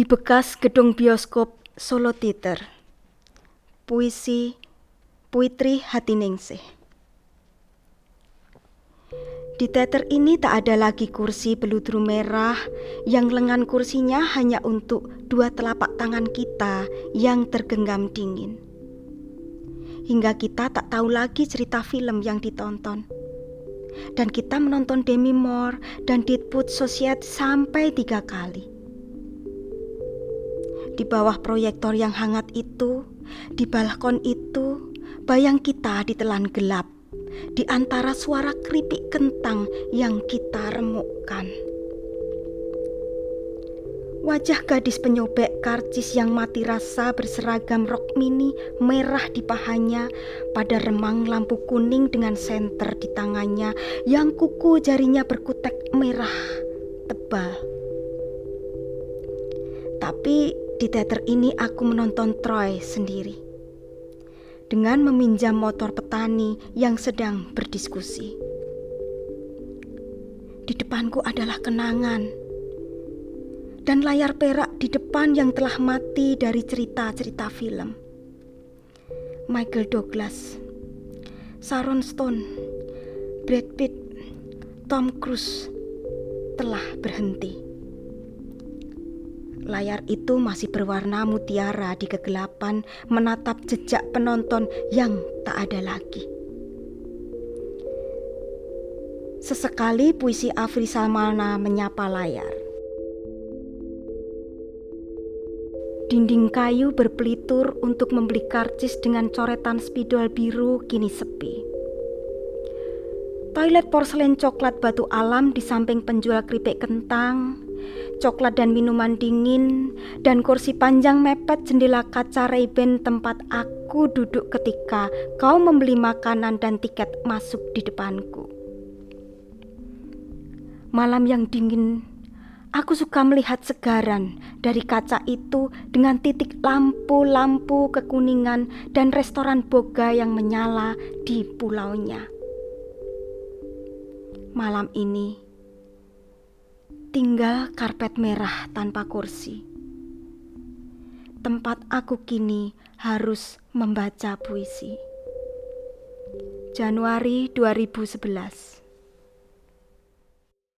Di bekas gedung bioskop Solo Theater Puisi Puitri Hatiningsih Di teater ini tak ada lagi kursi beludru merah yang lengan kursinya hanya untuk dua telapak tangan kita yang tergenggam dingin. Hingga kita tak tahu lagi cerita film yang ditonton. Dan kita menonton Demi Moore dan Deadwood Society sampai tiga kali di bawah proyektor yang hangat itu, di balkon itu, bayang kita ditelan gelap di antara suara keripik kentang yang kita remukkan. Wajah gadis penyobek karcis yang mati rasa berseragam rok mini merah di pahanya pada remang lampu kuning dengan senter di tangannya yang kuku jarinya berkutek merah tebal. Tapi di teater ini aku menonton Troy sendiri. Dengan meminjam motor petani yang sedang berdiskusi. Di depanku adalah kenangan. Dan layar perak di depan yang telah mati dari cerita-cerita film. Michael Douglas, Sharon Stone, Brad Pitt, Tom Cruise telah berhenti. Layar itu masih berwarna mutiara di kegelapan menatap jejak penonton yang tak ada lagi. Sesekali puisi Afri Salmana menyapa layar. Dinding kayu berpelitur untuk membeli karcis dengan coretan spidol biru kini sepi. Toilet porselen coklat batu alam di samping penjual keripik kentang coklat dan minuman dingin, dan kursi panjang mepet jendela kaca Rayben tempat aku duduk ketika kau membeli makanan dan tiket masuk di depanku. Malam yang dingin, aku suka melihat segaran dari kaca itu dengan titik lampu-lampu kekuningan dan restoran boga yang menyala di pulaunya. Malam ini, Tinggal karpet merah tanpa kursi. Tempat aku kini harus membaca puisi. Januari 2011